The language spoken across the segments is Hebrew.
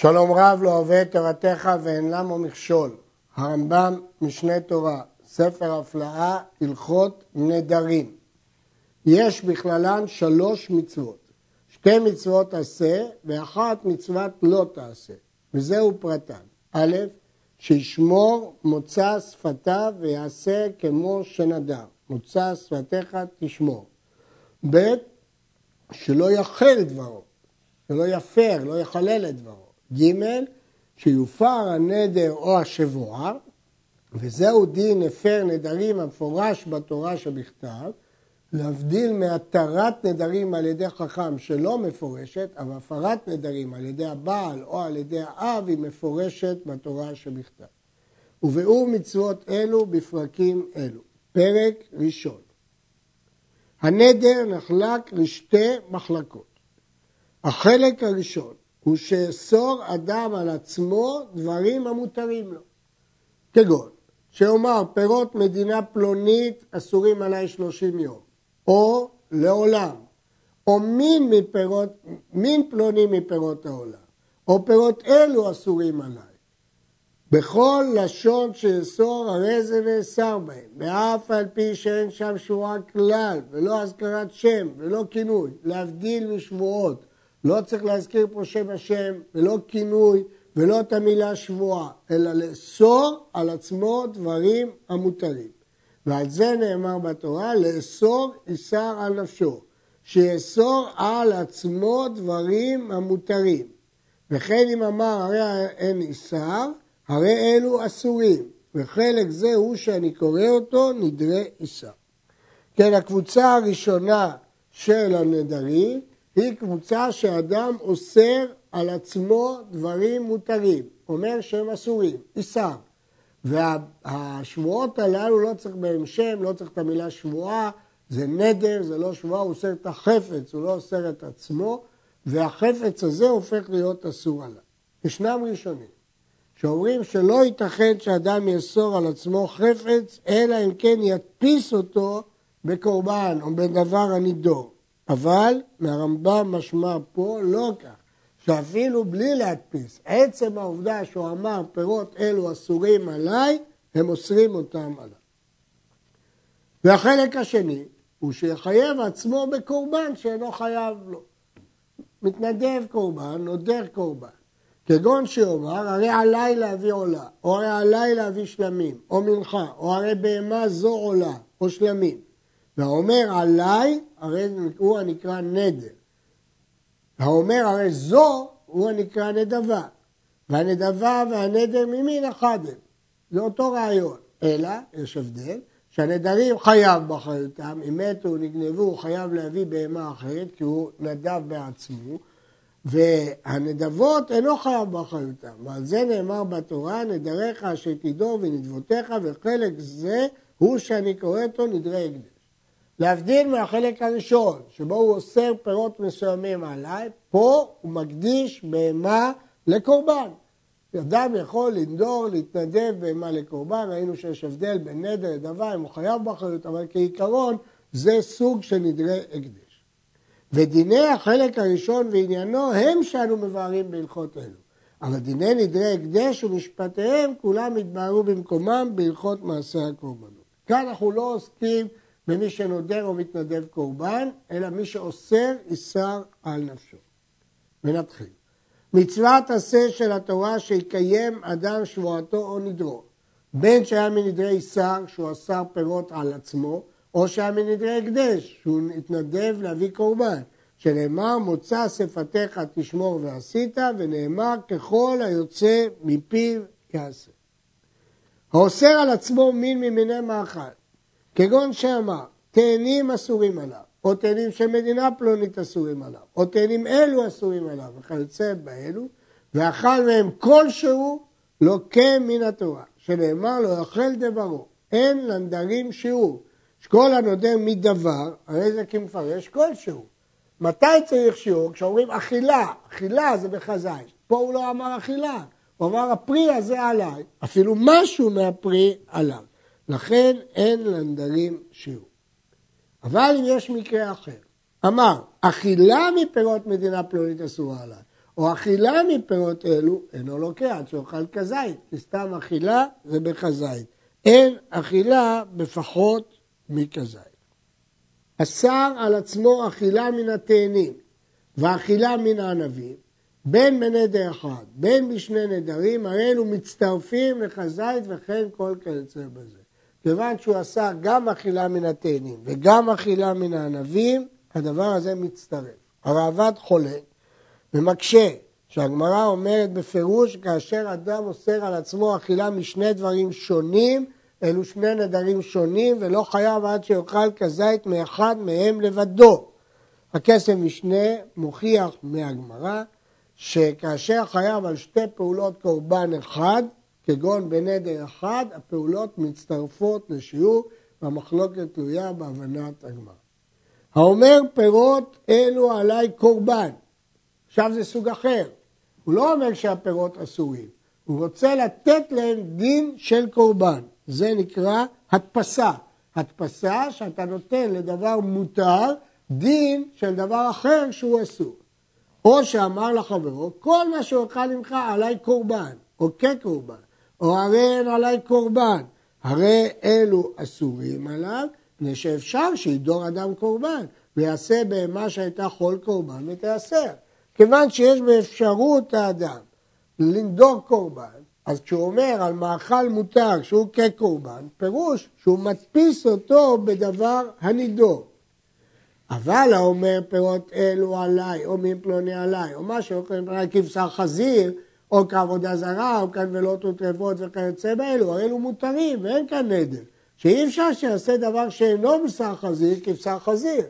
שלום רב לא אוהב תורתך ואין למו מכשול. הרמב"ם, משנה תורה, ספר הפלאה, הלכות נדרים. יש בכללן שלוש מצוות. שתי מצוות עשה ואחת מצוות לא תעשה, וזהו פרטן. א', שישמור מוצא שפתיו ויעשה כמו שנדר. מוצא שפתיך תשמור. ב', שלא יחל דברו, שלא יפר, לא יחלל את דברו. ג', שיופר הנדר או השבועה, וזהו דין הפר נדרים המפורש בתורה שבכתב, להבדיל מהתרת נדרים על ידי חכם שלא מפורשת, אבל הפרת נדרים על ידי הבעל או על ידי האב היא מפורשת בתורה שבכתב. וביאור מצוות אלו בפרקים אלו. פרק ראשון. הנדר נחלק לשתי מחלקות. החלק הראשון הוא שאסור אדם על עצמו דברים המותרים לו. כגון, שאומר פירות מדינה פלונית אסורים עליי שלושים יום, או לעולם, או מין, מפירות, מין פלוני מפירות העולם, או פירות אלו אסורים עליי. בכל לשון שאסור הרי זה נאסר בהם, ואף על פי שאין שם שורה כלל, ולא הזכרת שם, ולא כינוי, להבדיל משבועות, לא צריך להזכיר פה שם השם, ולא כינוי, ולא את המילה שבועה, אלא לאסור על עצמו דברים המותרים. ועל זה נאמר בתורה, לאסור איסר על נפשו, שיאסור על עצמו דברים המותרים. וכן אם אמר הרי אין איסר, הרי אלו אסורים, וחלק זה הוא שאני קורא אותו נדרי איסר. כן, הקבוצה הראשונה של הנדרים היא קבוצה שאדם אוסר על עצמו דברים מותרים, אומר שהם אסורים, איסר. והשבועות הללו לא צריך בהם שם, לא צריך את המילה שבועה, זה נדר, זה לא שבועה, הוא אוסר את החפץ, הוא לא אוסר את עצמו, והחפץ הזה הופך להיות אסור עליו. ישנם ראשונים שאומרים שלא ייתכן שאדם יאסור על עצמו חפץ, אלא אם כן ידפיס אותו בקורבן או בדבר הנידור. אבל מהרמב"ם משמע פה לא כך, שאפילו בלי להדפיס, עצם העובדה שהוא אמר פירות אלו אסורים עליי, הם אוסרים אותם עליו. והחלק השני הוא שיחייב עצמו בקורבן שאינו חייב לו. מתנדב קורבן, נודר קורבן. כגון שאומר, הרי עליי להביא עולה, או הרי עליי להביא שלמים, או מנחה, או הרי בהמה זו עולה, או שלמים. והאומר עליי, הרי הוא הנקרא נדר. האומר הרי זו, הוא הנקרא נדבה. והנדבה והנדר ממין אחד הם. זה אותו רעיון. אלא, יש הבדל, שהנדרים חייב באחריותם, אם מתו נגנבו, הוא חייב להביא בהמה אחרת, כי הוא נדב בעצמו, והנדבות אינו חייב באחריותם. ועל זה נאמר בתורה, נדריך אשר תדור ונדבותיך, וחלק זה הוא שאני קורא אותו נדרי הקדש. להבדיל מהחלק הראשון, שבו הוא אוסר פירות מסוימים עליי, פה הוא מקדיש בהמה לקורבן. אדם יכול לנדור, להתנדב בהמה לקורבן, ראינו שיש הבדל בין נדר לדבר, אם הוא חייב באחריות, אבל כעיקרון זה סוג של נדרי הקדש. ודיני החלק הראשון ועניינו הם שאנו מבארים בהלכות אלו. אבל דיני נדרי הקדש ומשפטיהם כולם התבהרו במקומם בהלכות מעשה הקורבנות. כאן אנחנו לא עוסקים במי שנודר או מתנדב קורבן, אלא מי שאוסר איסר על נפשו. ונתחיל. מצוות עשה של התורה שיקיים אדם שבועתו או נדרו, בין שהיה מנדרי איסר שהוא אסר פירות על עצמו, או שהיה מנדרי הקדש שהוא התנדב להביא קורבן, שנאמר מוצא שפתיך תשמור ועשית, ונאמר ככל היוצא מפיו יעשה. האוסר על עצמו מין ממיני מאכל, כגון שאמר, תאנים אסורים עליו, או תאנים של מדינה פלונית אסורים עליו, או תאנים אלו אסורים עליו, וכיוצא באלו, ואכל מהם כלשהו לוקה מן התורה, שנאמר לו יאכל דברו, אין לנדרים שיעור. שכל הנודר מדבר, הרי זה כמפרש כלשהו. מתי צריך שיעור? כשאומרים אכילה, אכילה זה בחזאי. פה הוא לא אמר אכילה, הוא אמר הפרי הזה עליי, אפילו משהו מהפרי עליו. לכן אין לנדרים שיעור. אבל אם יש מקרה אחר, אמר, אכילה מפירות מדינה פלונית אסורה עליי, או אכילה מפירות אלו, אינו לוקח עד שאוכל כזית, סתם אכילה זה בכזית. אין אכילה בפחות מכזית. אסר על עצמו אכילה מן התאנים ואכילה מן הענבים, בין בנדר אחד, בין בשני נדרים, הרי אלו מצטרפים לכזית וכן כל כיוצא בזה. כיוון שהוא עשה גם אכילה מן התאנים וגם אכילה מן הענבים, הדבר הזה מצטרף. הראב"ד חולק ומקשה שהגמרא אומרת בפירוש כאשר אדם אוסר על עצמו אכילה משני דברים שונים, אלו שני נדרים שונים ולא חייב עד שיאכל כזית מאחד מהם לבדו. הכסף משנה מוכיח מהגמרא שכאשר חייב על שתי פעולות קורבן אחד, כגון בנדר אחד, הפעולות מצטרפות לשיעור והמחלוקת תלויה בהבנת הגמרא. האומר פירות אלו עליי קורבן, עכשיו זה סוג אחר, הוא לא אומר שהפירות אסורים, הוא רוצה לתת להם דין של קורבן, זה נקרא הדפסה. הדפסה שאתה נותן לדבר מותר דין של דבר אחר שהוא אסור. או שאמר לחברו, כל מה שאוכל ממך עליי קורבן, או כקורבן, או הרי אין עליי קורבן, הרי אלו אסורים עליו, מפני שאפשר שידור אדם קורבן, ויעשה בהמה שהייתה חול קורבן ותיאסר. כיוון שיש באפשרות האדם לנדור קורבן, אז כשהוא אומר על מאכל מותר שהוא כקורבן, פירוש שהוא מדפיס אותו בדבר הנידור. אבל האומר פירות אלו עליי, או מין פלוני עליי, או משהו, כבשר חזיר, או כעבודה זרה, או כנבלות וטרפות וכיוצא באלו, הרי אלו מותרים ואין כאן נדר. שאי אפשר שיעשה דבר שאינו בשר חזיר כבשר חזיר.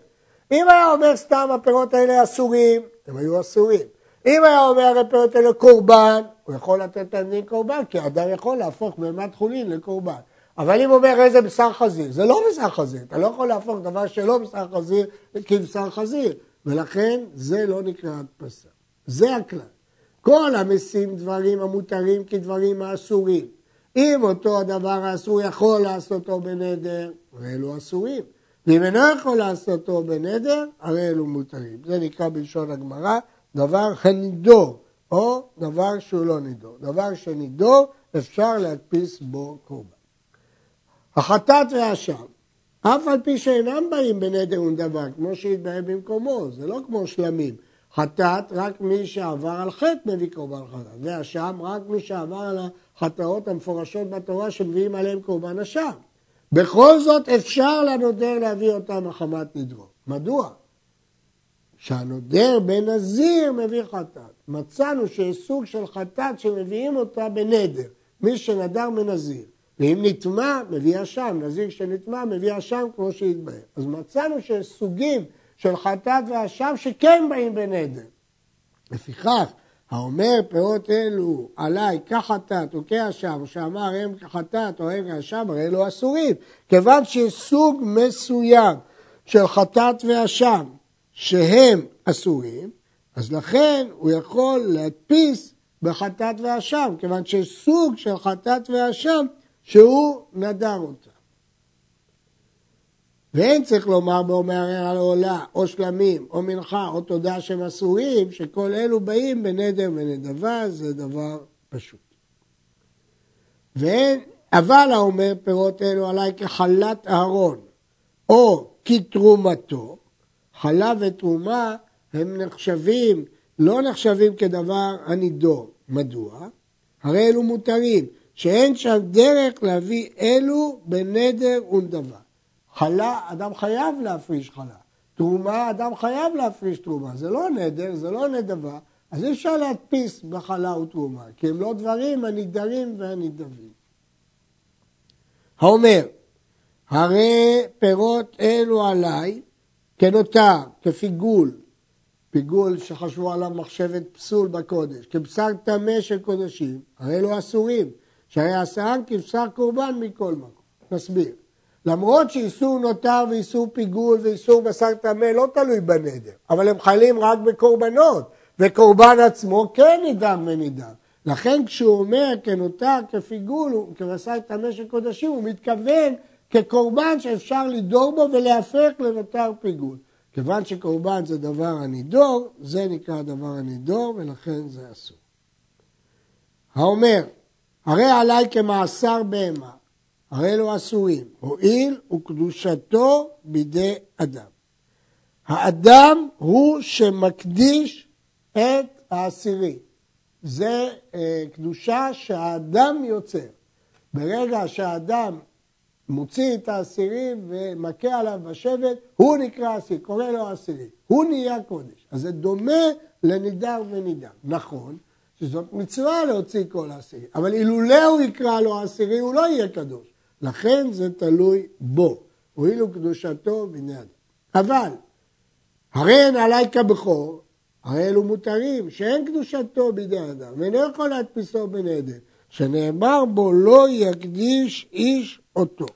אם היה אומר סתם הפירות האלה אסורים, הם היו אסורים. אם היה אומר הפירות האלה קורבן, הוא יכול לתת להם דין קורבן, כי אדם יכול להפוך בהמת חולין לקורבן. אבל אם אומר איזה בשר חזיר, זה לא בשר חזיר, אתה לא יכול להפוך דבר שלא בשר חזיר כבשר חזיר, ולכן זה לא נקרא הדפסה. זה הכלל. כל המשים דברים המותרים כדברים האסורים. אם אותו הדבר האסור יכול לעשותו בנדר, הרי אלו אסורים. ואם אינו יכול לעשותו בנדר, הרי אלו מותרים. זה נקרא בלשון הגמרא דבר הנידור, או דבר שהוא לא נידור. דבר שנידור, אפשר להדפיס בו קורבן. החטאת והאשם, אף על פי שאינם באים בנדר ונדבר, כמו שהתבהר במקומו, זה לא כמו שלמים. חטאת, רק מי שעבר על חטא מביא קורבן חטאת, והאשם, רק מי שעבר על החטאות המפורשות בתורה שמביאים עליהם קורבן אשם. בכל זאת אפשר לנודר להביא אותם מחמת נדרו. מדוע? שהנודר בנזיר מביא חטאת. מצאנו שיש סוג של חטאת שמביאים אותה בנדר, מי שנדר מנזיר. ואם נטמע, מביא אשם, נזיר שנטמע, מביא אשם כמו שהתבהר. אז מצאנו שיש סוגים של חטאת ואשם שכן באים בנדר. לפיכך, האומר פירות אלו עליי כחטאת או כאשם, שאמר הם כחטאת או הם כאשם, הרי אלו אסורים. כיוון שיש סוג מסוים של חטאת ואשם שהם אסורים, אז לכן הוא יכול להדפיס בחטאת ואשם, כיוון שיש סוג של חטאת ואשם שהוא נדר אותה. ואין צריך לומר באומר על עולה, או שלמים, או מנחה, או תודה שהם אסורים, שכל אלו באים בנדר ונדבה, זה דבר פשוט. ואין, אבל האומר פירות אלו עליי כחלת אהרון, או כתרומתו, חלה ותרומה הם נחשבים, לא נחשבים כדבר הנידור. מדוע? הרי אלו מותרים, שאין שם דרך להביא אלו בנדר ונדבה. חלה, אדם חייב להפריש חלה. תרומה, אדם חייב להפריש תרומה. זה לא נדר, זה לא נדבה, אז אי אפשר להדפיס בחלה ותרומה, כי הם לא דברים הנידרים והנידבים. האומר, הרי פירות אלו עליי כנותר, כפיגול, פיגול שחשבו עליו מחשבת פסול בקודש, כבשר טמא של קודשים, הרי אלו אסורים, שהרי עשרן כבשר קורבן מכל מקום. נסביר. למרות שאיסור נותר ואיסור פיגול ואיסור בשר טמא לא תלוי בנדר, אבל הם חלים רק בקורבנות, וקורבן עצמו כן נידם ונידם. לכן כשהוא אומר כנותר, כפיגול, כבשר טמא של קודשים, הוא מתכוון כקורבן שאפשר לדור בו ולהפך לנותר פיגול. כיוון שקורבן זה דבר הנידור, זה נקרא דבר הנידור ולכן זה אסור. האומר, הרי עליי כמאסר בהמה, הרי אלו אסורים, הואיל וקדושתו בידי אדם. האדם הוא שמקדיש את העשירי. זה אה, קדושה שהאדם יוצר. ברגע שהאדם מוציא את העשירי ומכה עליו בשבט, הוא נקרא עשירי, קורא לו עשירי. הוא נהיה קודש. אז זה דומה לנידר ונידר. נכון שזאת מצווה להוציא כל העשירי, אבל אילולא הוא יקרא לו עשירי, הוא לא יהיה קדוש. לכן זה תלוי בו. הואילו קדושתו בני אדם. אבל, הרי אין עלי כבכור, הרי אלו מותרים, שאין קדושתו בידי אדם, ואינו יכול להדפיסו בנדר, שנאמר בו לא יקדיש איש אותו.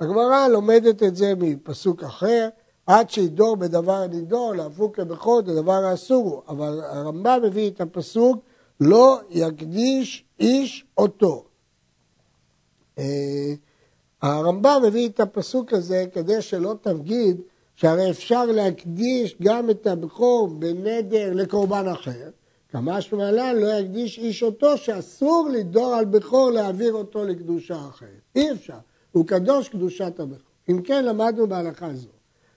הגמרא לומדת את זה מפסוק אחר, עד שידור בדבר הנידור, להפוך כבכור, זה דבר האסור הוא, אבל הרמב"ם מביא את הפסוק, לא יקדיש איש אותו. אה, הרמב"ם מביא את הפסוק הזה כדי שלא תגיד שהרי אפשר להקדיש גם את הבכור בנדר לקורבן אחר, כמה שמעלן לא יקדיש איש אותו שאסור לדור על בכור להעביר אותו לקדושה אחרת. אי אפשר, הוא קדוש קדושת הבכור. אם כן למדנו בהלכה זו,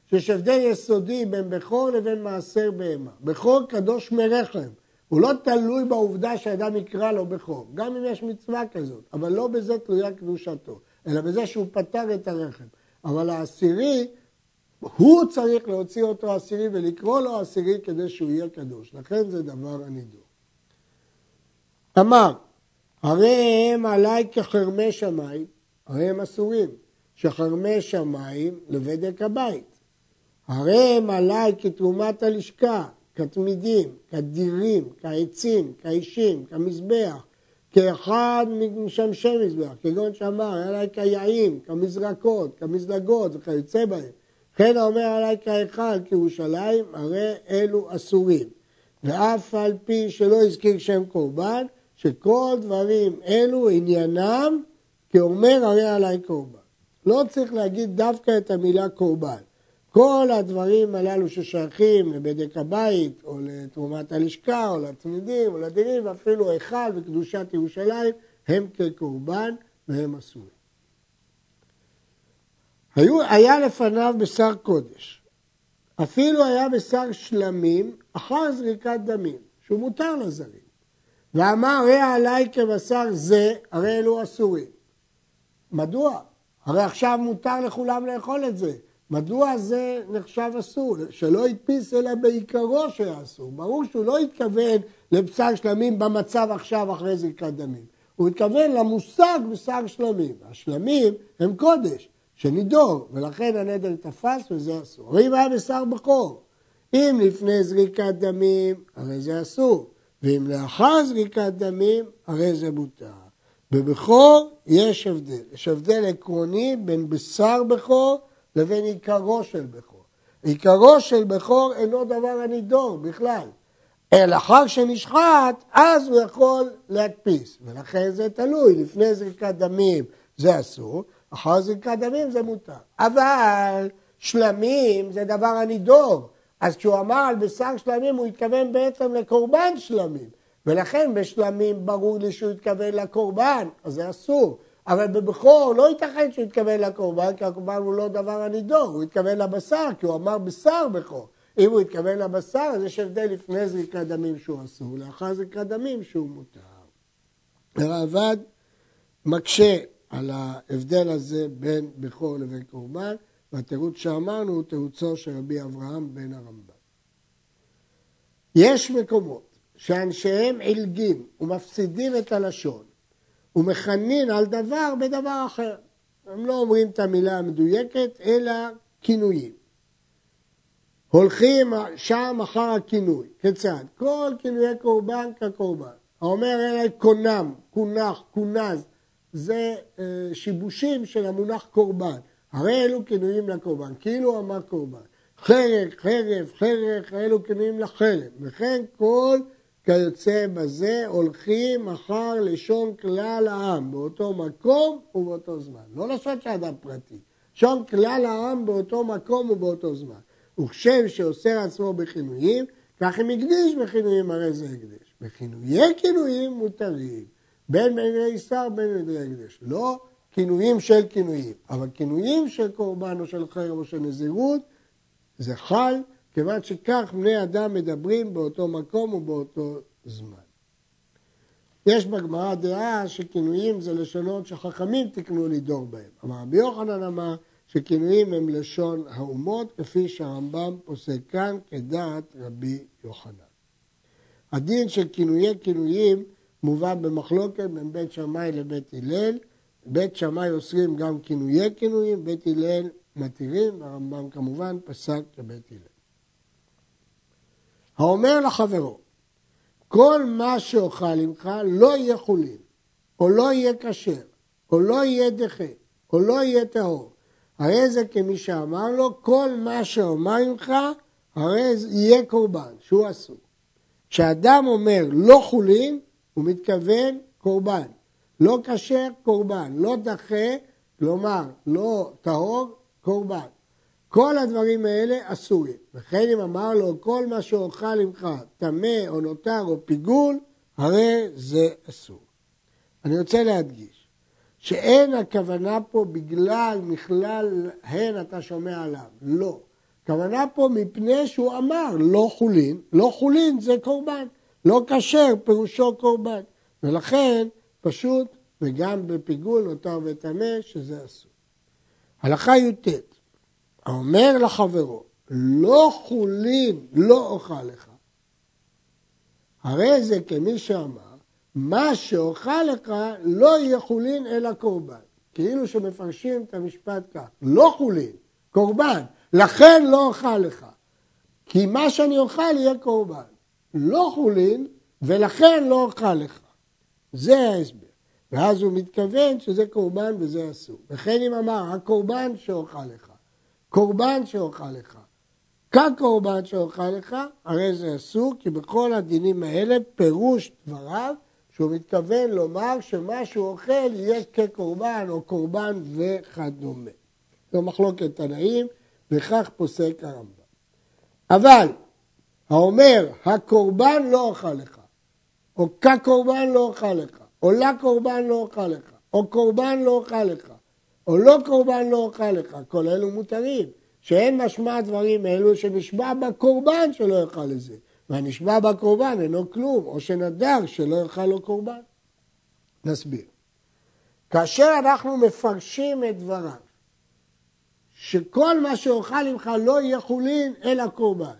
שיש הבדל יסודי בין בכור לבין מעשר בהמה. בכור קדוש מרחם, הוא לא תלוי בעובדה שאדם יקרא לו בכור, גם אם יש מצווה כזאת, אבל לא בזה תלויה קדושתו, אלא בזה שהוא פתר את הרחם. אבל העשירי, הוא צריך להוציא אותו עשירי ולקרוא לו עשירי כדי שהוא יהיה קדוש. לכן זה דבר הנידור. אמר, הרי הם עליי כחרמי שמיים, הרי הם אסורים, שחרמי שמיים לבדק הבית. הרי הם עליי כתרומת הלשכה, כתמידים, כדירים, כעצים, כאישים, כמזבח, כאחד ממשמשי מזבח, כגון שאמר, עליי כיעים, כמזרקות, כמזלגות וכיוצא בהם. כן האומר עליי כהיכל, כירושלים, הרי אלו אסורים. ואף על פי שלא הזכיר שם קורבן, שכל דברים אלו עניינם, כאומר הרי עליי קורבן. לא צריך להגיד דווקא את המילה קורבן. כל הדברים הללו ששייכים לבדק הבית, או לתרומת הלשכה, או לתמידים, או לדינים, ואפילו היכל וקדושת ירושלים, הם כקורבן והם אסורים. היה לפניו בשר קודש, אפילו היה בשר שלמים אחר זריקת דמים, שהוא מותר לזרים. ואמר ראה עליי כבשר זה, הרי אלו אסורים. מדוע? הרי עכשיו מותר לכולם לאכול את זה. מדוע זה נחשב אסור? שלא הדפיס אלא בעיקרו שהיה אסור. ברור שהוא לא התכוון לבשר שלמים במצב עכשיו אחרי זריקת דמים. הוא התכוון למושג בשר שלמים. השלמים הם קודש, שנידור, ולכן הנדר תפס וזה אסור. ואם היה בשר בכור, אם לפני זריקת דמים, הרי זה אסור. ואם לאחר זריקת דמים, הרי זה מותר. בבכור יש הבדל. יש הבדל עקרוני בין בשר בכור לבין עיקרו של בכור. עיקרו של בכור אינו דבר הנידור בכלל, אלא אחר שנשחט, אז הוא יכול להדפיס, ולכן זה תלוי, לפני זריקת דמים זה אסור, אחר זריקת דמים זה מותר. אבל שלמים זה דבר הנידור, אז כשהוא אמר על בשר שלמים הוא התכוון בעצם לקורבן שלמים, ולכן בשלמים ברור לי שהוא התכוון לקורבן, אז זה אסור. אבל בבכור לא ייתכן שהוא יתכוון לקורבן, כי הקורבן הוא לא דבר הנידור, הוא התכוון לבשר, כי הוא אמר בשר בכור. אם הוא התכוון לבשר, אז יש הבדל לפני זריקת דמים שהוא אסור, לאחר זריקת דמים שהוא מותר. הרעב"ד מקשה על ההבדל הזה בין בכור לבין קורבן, והתירוץ שאמרנו הוא תירוצו של רבי אברהם בן הרמב"ם. יש מקומות שאנשיהם עילגים ומפסידים את הלשון ומכנין על דבר בדבר אחר. הם לא אומרים את המילה המדויקת, אלא כינויים. הולכים שם אחר הכינוי. כיצד? כל כינויי קורבן כקורבן. האומר אלי קונם, קונח, קונז, זה אה, שיבושים של המונח קורבן. הרי אלו כינויים לקורבן, כאילו אמר קורבן. חרב, חרב, חרב, אלו כינויים לחרב. וכן כל כיוצא בזה הולכים אחר לשון כלל העם באותו מקום ובאותו זמן. לא לשון של אדם פרטי, לשון כלל העם באותו מקום ובאותו זמן. וכשם שאוסר עצמו בכינויים, כך אם הקדיש בכינויים הרי זה הקדש. בכינויי כינויים מותרים, בין בנדרי שר בין בנדרי הקדש. לא כינויים של כינויים, אבל כינויים של קורבן או של חרם או של נזירות, זה חל, כיוון שכך בני אדם מדברים באותו מקום ובאותו זמן. יש בגמרא דעה שכינויים זה לשונות שחכמים תקנו לדור בהם. אמר רבי יוחנן אמר שכינויים הם לשון האומות, כפי שהרמב"ם פוסק כאן כדעת רבי יוחנן. הדין של כינויי כינויים מובא במחלוקת בין בית שמאי לבית הלל. בית שמאי אוסרים גם כינויי כינויים, בית הלל מתירים, הרמב"ם כמובן פסק לבית הלל. האומר לחברו, כל מה שאוכל עמך לא יהיה חולין, או לא יהיה כשר, או לא יהיה דחה, או לא יהיה טהור. הרי זה כמי שאמר לו, כל מה שאומר עמך, הרי יהיה קורבן, שהוא אסור. כשאדם אומר לא חולין, הוא מתכוון קורבן. לא כשר, קורבן. לא דחה, כלומר לא טהור, קורבן. כל הדברים האלה אסורים. וכן אם אמר לו כל מה שאוכל עמך טמא או נותר או פיגול, הרי זה אסור. אני רוצה להדגיש שאין הכוונה פה בגלל מכלל הן אתה שומע עליו, לא. הכוונה פה מפני שהוא אמר לא חולין, לא חולין זה קורבן, לא כשר פירושו קורבן. ולכן פשוט, וגם בפיגול נותר וטמא, שזה אסור. הלכה י"ט האומר לחברו, לא חולין לא אוכל לך, הרי זה כמי שאמר, מה שאוכל לך לא יהיה חולין אלא קורבן. כאילו שמפרשים את המשפט כך, לא חולין, קורבן, לכן לא אוכל לך. כי מה שאני אוכל יהיה קורבן. לא חולין, ולכן לא אוכל לך. זה ההסבר. ואז הוא מתכוון שזה קורבן וזה אסור. וכן אם אמר, הקורבן שאוכל לך. קורבן שאוכל לך. כקורבן שאוכל לך, הרי זה אסור, כי בכל הדינים האלה פירוש דבריו, שהוא מתכוון לומר שמה שהוא אוכל יהיה כקורבן או קורבן וכדומה. זו מחלוקת תנאים, וכך פוסק הרמב"ם. אבל האומר, הקורבן לא אוכל לך, או כקורבן לא אוכל לך, או לקורבן לא אוכל לך, או קורבן לא אוכל לך, או לא קורבן לא אוכל לך, כל אלו מותרים. שאין משמע דברים אלו שנשבע בקורבן שלא יאכל לזה. והנשבע בקורבן אינו כלום, או שנדר שלא יאכל לו קורבן. נסביר. כאשר אנחנו מפרשים את דבריו, שכל מה שאוכל ממך לא יהיה חולין אלא קורבן,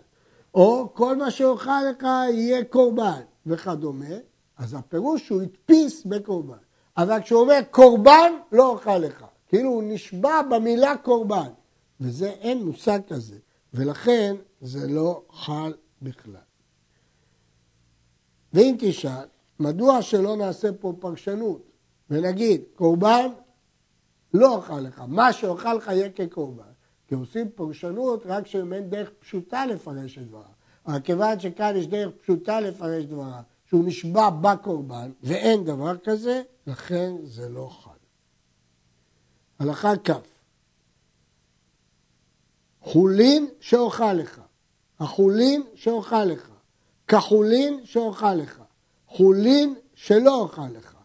או כל מה שאוכל לך יהיה קורבן וכדומה, אז הפירוש הוא הדפיס בקורבן. אבל כשהוא אומר קורבן, לא אוכל לך. כאילו הוא נשבע במילה קורבן, וזה אין מושג כזה, ולכן זה לא חל בכלל. ואם תשאל, מדוע שלא נעשה פה פרשנות ונגיד קורבן לא אוכל לך, מה שאוכל לך יהיה כקורבן. כי עושים פרשנות רק שאם אין דרך פשוטה לפרש את דבריו. אבל כיוון שכאן יש דרך פשוטה לפרש דבריו, שהוא נשבע בקורבן, ואין דבר כזה, לכן זה לא חל. הלכה כ' חולין שאוכל לך, החולין שאוכל לך, כחולין שאוכל לך, חולין שלא אוכל לך,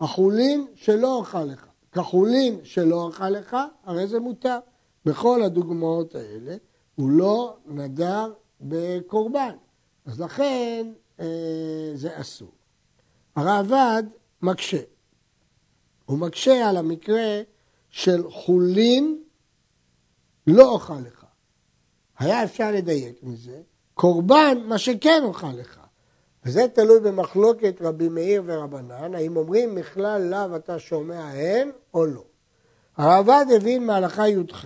החולין שלא אוכל לך, כחולין שלא אוכל לך, הרי זה מותר. בכל הדוגמאות האלה הוא לא נדר בקורבן, אז לכן אה, זה אסור. הרעב"ד מקשה, הוא מקשה על המקרה של חולין לא אוכל לך. היה אפשר לדייק מזה, קורבן מה שכן אוכל לך. וזה תלוי במחלוקת רבי מאיר ורבנן, האם אומרים מכלל לאו אתה שומע הן או לא. הרעב"ד הבין מהלכה י"ח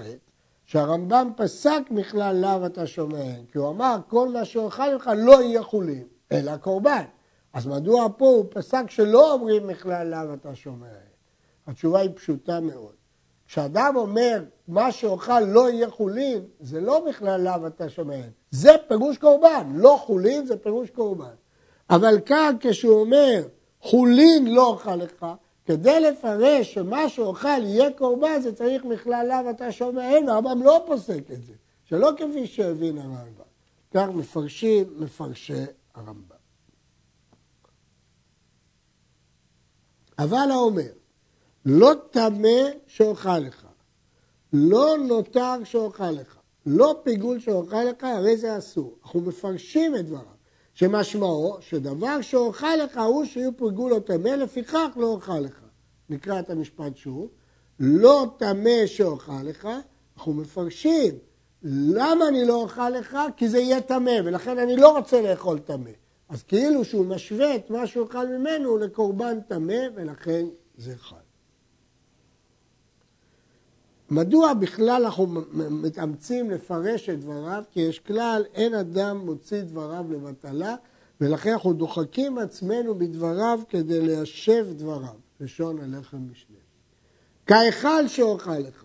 שהרמב"ם פסק מכלל לאו אתה שומע הן, כי הוא אמר כל מה שאוכל לך לא יהיה חולין, אלא קורבן. אז מדוע פה הוא פסק שלא אומרים מכלל לאו אתה שומע הן? התשובה היא פשוטה מאוד. כשאדם אומר מה שאוכל לא יהיה חולין, זה לא בכלל לאו אתה שומע, זה פירוש קורבן, לא חולין זה פירוש קורבן. אבל כאן כשהוא אומר חולין לא אוכל לך, כדי לפרש שמה שאוכל יהיה קורבן, זה צריך מכלל לאו אתה שומע, אין, הרמב"ם לא פוסק את זה. שלא כפי שהבין הרמב"ם. כך מפרשים מפרשי הרמב"ם. אבל האומר, לא טמא שאוכל לך, לא נותר שאוכל לך, לא פיגול שאוכל לך, הרי זה אסור. אנחנו מפרשים את דבריו, שמשמעו שדבר שאוכל לך הוא שיהיו פיגול או טמא, לפיכך לא אוכל לך. נקרא את המשפט שוב, לא טמא שאוכל לך, אנחנו מפרשים למה אני לא אוכל לך? כי זה יהיה טמא, ולכן אני לא רוצה לאכול טמא. אז כאילו שהוא משווה את מה שהוא ממנו לקורבן טמא, ולכן זה חל. מדוע בכלל אנחנו מתאמצים לפרש את דבריו? כי יש כלל, אין אדם מוציא דבריו לבטלה, ולכן אנחנו דוחקים עצמנו בדבריו כדי ליישב דבריו, לשון הלחם משנה. כהיכל שאוכל לך,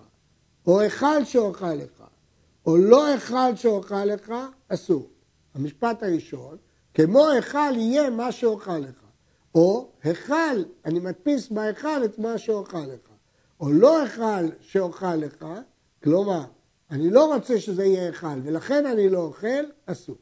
או היכל שאוכל לך, או לא היכל שאוכל לך, אסור. המשפט הראשון, כמו היכל יהיה מה שאוכל לך. או היכל, אני מדפיס בהיכל את מה שאוכל לך. או לא היכל שאוכל לך, כלומר, אני לא רוצה שזה יהיה היכל, ולכן אני לא אוכל, אסור.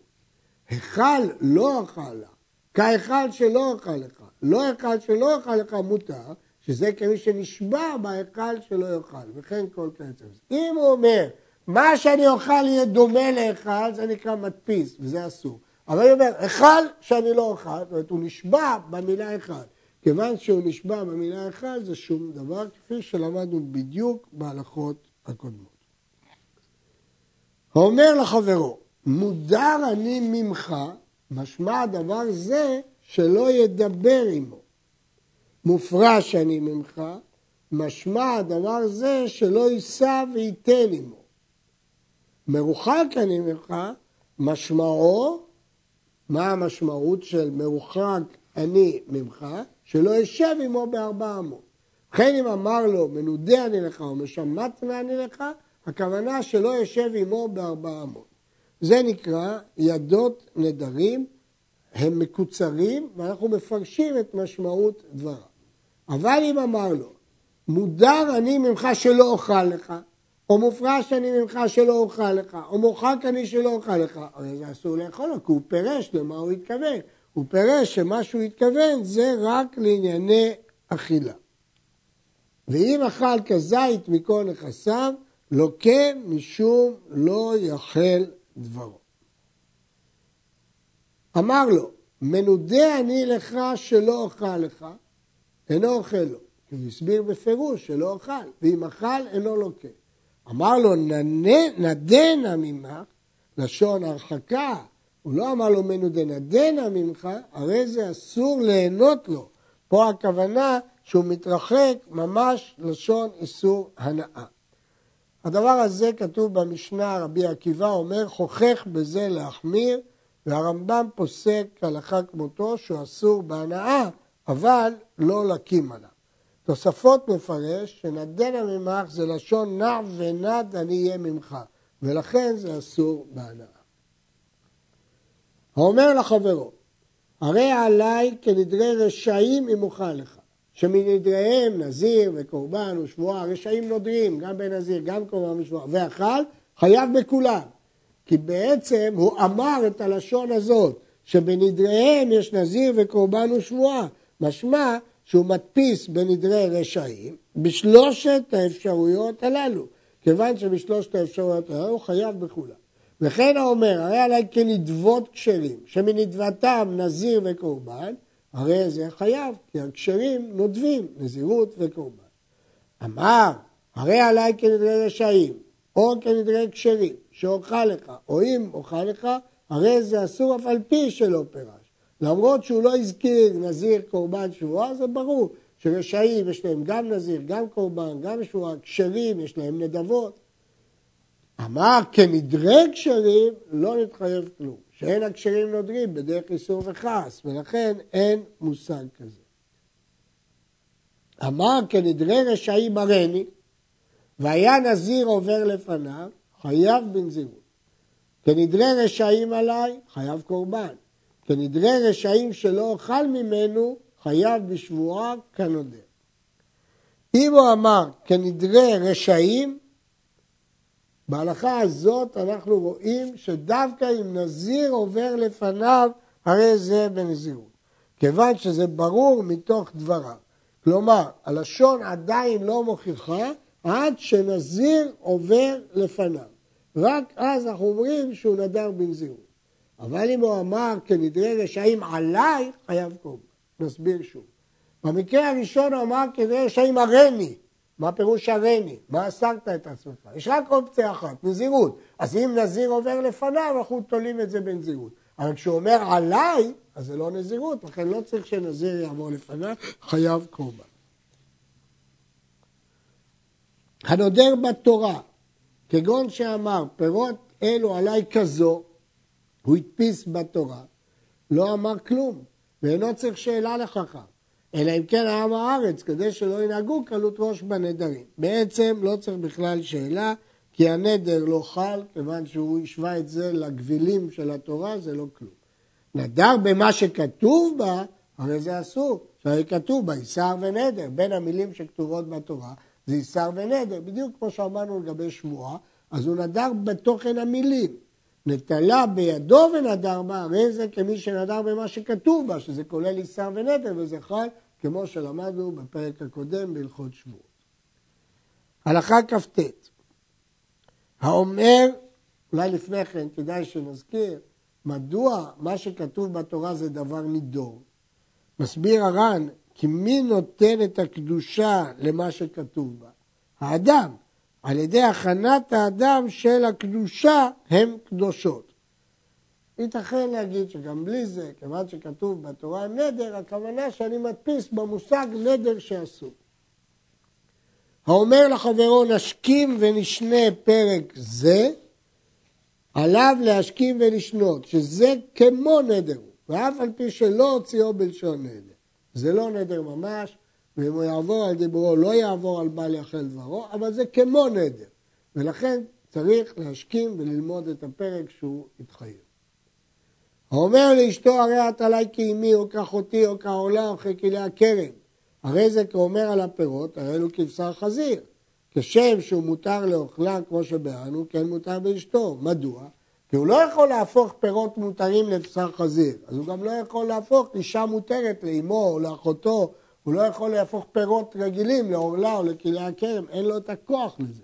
היכל לא אוכל לה, כהיכל שלא אוכל לך. לא היכל שלא אוכל לך מותר, שזה כמי שנשבע בהיכל שלא יאכל, וכן כל כיוצא אם הוא אומר, מה שאני אוכל יהיה דומה להיכל, זה נקרא מדפיס, וזה אסור. אבל הוא אומר, היכל שאני לא אוכל, זאת אומרת, הוא נשבע במילה היכל. כיוון שהוא נשבע במילה היכל, זה שום דבר, כפי שלמדנו בדיוק בהלכות הקודמות. האומר לחברו, מודר אני ממך, משמע דבר זה שלא ידבר עמו. מופרש אני ממך, משמע הדבר זה שלא יישא וייתן עמו. מרוחק אני ממך, משמעו, מה המשמעות של מרוחק אני ממך? שלא אשב עמו בארבע אמות. וכן אם אמר לו מנודה אני לך או משמטנה אני לך, הכוונה שלא יושב עמו בארבע אמות. זה נקרא ידות נדרים, הם מקוצרים ואנחנו מפרשים את משמעות דבריו. אבל אם אמר לו, מודר אני ממך שלא אוכל לך, או מופרש אני ממך שלא אוכל לך, או מורחק אני שלא אוכל לך, הרי זה אסור לאכול לו, כי הוא פירש למה הוא התכוון. הוא פירש שמה שהוא התכוון זה רק לענייני אכילה. ואם אכל כזית מכל נכסיו, לוקה משום לא יחל דברו. אמר לו, מנודה אני לך שלא אוכל לך, אינו אוכל לו. הוא הסביר בפירוש שלא אוכל, ואם אכל אינו לוקה. אמר לו, נדנה ממך, לשון הרחקה, הוא לא אמר לו מנודנדנה ממך, הרי זה אסור ליהנות לו. פה הכוונה שהוא מתרחק ממש לשון איסור הנאה. הדבר הזה כתוב במשנה, רבי עקיבא אומר, חוכך בזה להחמיר, והרמב"ם פוסק הלכה כמותו שהוא אסור בהנאה, אבל לא להקים עליו. תוספות מפרש שנדנה ממך זה לשון נע ונד אני אהיה ממך, ולכן זה אסור בהנאה. האומר לחברו, הרי עליי כנדרי רשעים אם אוכל לך, שמנדריהם נזיר וקורבן ושבועה, רשעים נודרים, גם בנזיר, גם קורבן ושבועה, ואכל, חייב בכולם. כי בעצם הוא אמר את הלשון הזאת, שבנדריהם יש נזיר וקורבן ושבועה. משמע שהוא מדפיס בנדרי רשעים בשלושת האפשרויות הללו. כיוון שבשלושת האפשרויות הללו הוא חייב בכולם. וכן האומר, הרי עליי כנדבות כשרים, שמנדבתם נזיר וקורבן, הרי זה חייב, כי הכשרים נודבים, נזירות וקורבן. אמר, הרי עליי כנדרי רשעים, או כנדרי כשרים, שאוכל לך, או אם אוכל לך, הרי זה אסור אף על פי שלא פירש. למרות שהוא לא הזכיר נזיר, קורבן, שבועה, זה ברור שרשעים יש להם גם נזיר, גם קורבן, גם שבועה, כשרים, יש להם נדבות. אמר כנדרי כשרים לא נתחייב כלום, שאין הכשרים נודרים בדרך איסור וכעס, ולכן אין מושג כזה. אמר כנדרי רשעים מרני, והיה נזיר עובר לפניו, חייב בנזירות. כנדרי רשעים עליי, חייב קורבן. כנדרי רשעים שלא אוכל ממנו, חייב בשבועה כנודר. אם הוא אמר כנדרי רשעים, בהלכה הזאת אנחנו רואים שדווקא אם נזיר עובר לפניו, הרי זה בנזירות. כיוון שזה ברור מתוך דבריו. כלומר, הלשון עדיין לא מוכיחה עד שנזיר עובר לפניו. רק אז אנחנו אומרים שהוא נדר בנזירות. אבל אם הוא אמר כנדרי רשעים עליי, חייב קורבן. נסביר שוב. במקרה הראשון הוא אמר כנדרי רשעים הריני. מה פירוש הריני? מה אסרת את עצמך? יש רק אופציה אחת, נזירות. אז אם נזיר עובר לפניו, אנחנו תולים את זה בנזירות. אבל כשהוא אומר עליי, אז זה לא נזירות, לכן לא צריך שנזיר יעבור לפניו, חייב קורבן. הנודר בתורה, כגון שאמר, פירות אלו עליי כזו, הוא הדפיס בתורה, לא אמר כלום, ואינו צריך שאלה לחכם. אלא אם כן העם הארץ, כדי שלא ינהגו קלות ראש בנדרים. בעצם לא צריך בכלל שאלה, כי הנדר לא חל, כיוון שהוא השווה את זה לגבילים של התורה, זה לא כלום. נדר במה שכתוב בה, הרי זה אסור. שהרי כתוב בה איסר ונדר, בין המילים שכתובות בתורה זה איסר ונדר, בדיוק כמו שאמרנו לגבי שבועה, אז הוא נדר בתוכן המילים. נטלה בידו ונדר בה, הרי זה כמי שנדר במה שכתוב בה, שזה כולל איסר ונדר, וזה חל, כמו שלמדנו בפרק הקודם בהלכות שבועות. הלכה כ"ט האומר, אולי לפני כן כדאי שנזכיר, מדוע מה שכתוב בתורה זה דבר נידור. מסביר הר"ן, כי מי נותן את הקדושה למה שכתוב בה? האדם. על ידי הכנת האדם של הקדושה הם קדושות. ייתכן להגיד שגם בלי זה, כיוון שכתוב בתורה נדר, הכוונה שאני מדפיס במושג נדר שאסור. האומר לחברו נשכים ונשנה פרק זה, עליו להשכים ולשנות, שזה כמו נדר, ואף על פי שלא הוציאו בלשון נדר. זה לא נדר ממש, ואם הוא יעבור על דיבורו לא יעבור על בל יחל דברו, אבל זה כמו נדר. ולכן צריך להשכים וללמוד את הפרק שהוא התחייב. האומר לאשתו הרי את עלי כאימי או כאחותי או כעולה או ככלי הכרם. הרי זה כאומר על הפירות, הרי אלו כבשר חזיר. כשם שהוא מותר לאוכלה כמו שבאנו, כן מותר באשתו. מדוע? כי הוא לא יכול להפוך פירות מותרים לבשר חזיר, אז הוא גם לא יכול להפוך אישה מותרת לאמו או לאחותו הוא לא יכול להפוך פירות רגילים לעורלה או לכלי הכרם, אין לו את הכוח לזה.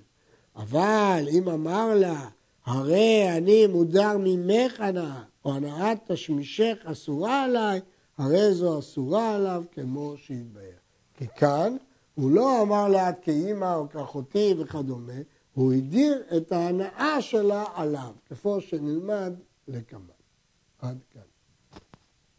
אבל אם אמר לה, הרי אני מודר ממך הנאה, או הנאת תשמישך אסורה עליי, הרי זו אסורה עליו כמו שהתבהר. כי כאן הוא לא אמר לה כאימא או כאחותי וכדומה, הוא הדיר את ההנאה שלה עליו, כפי שנלמד לקמן. עד כאן.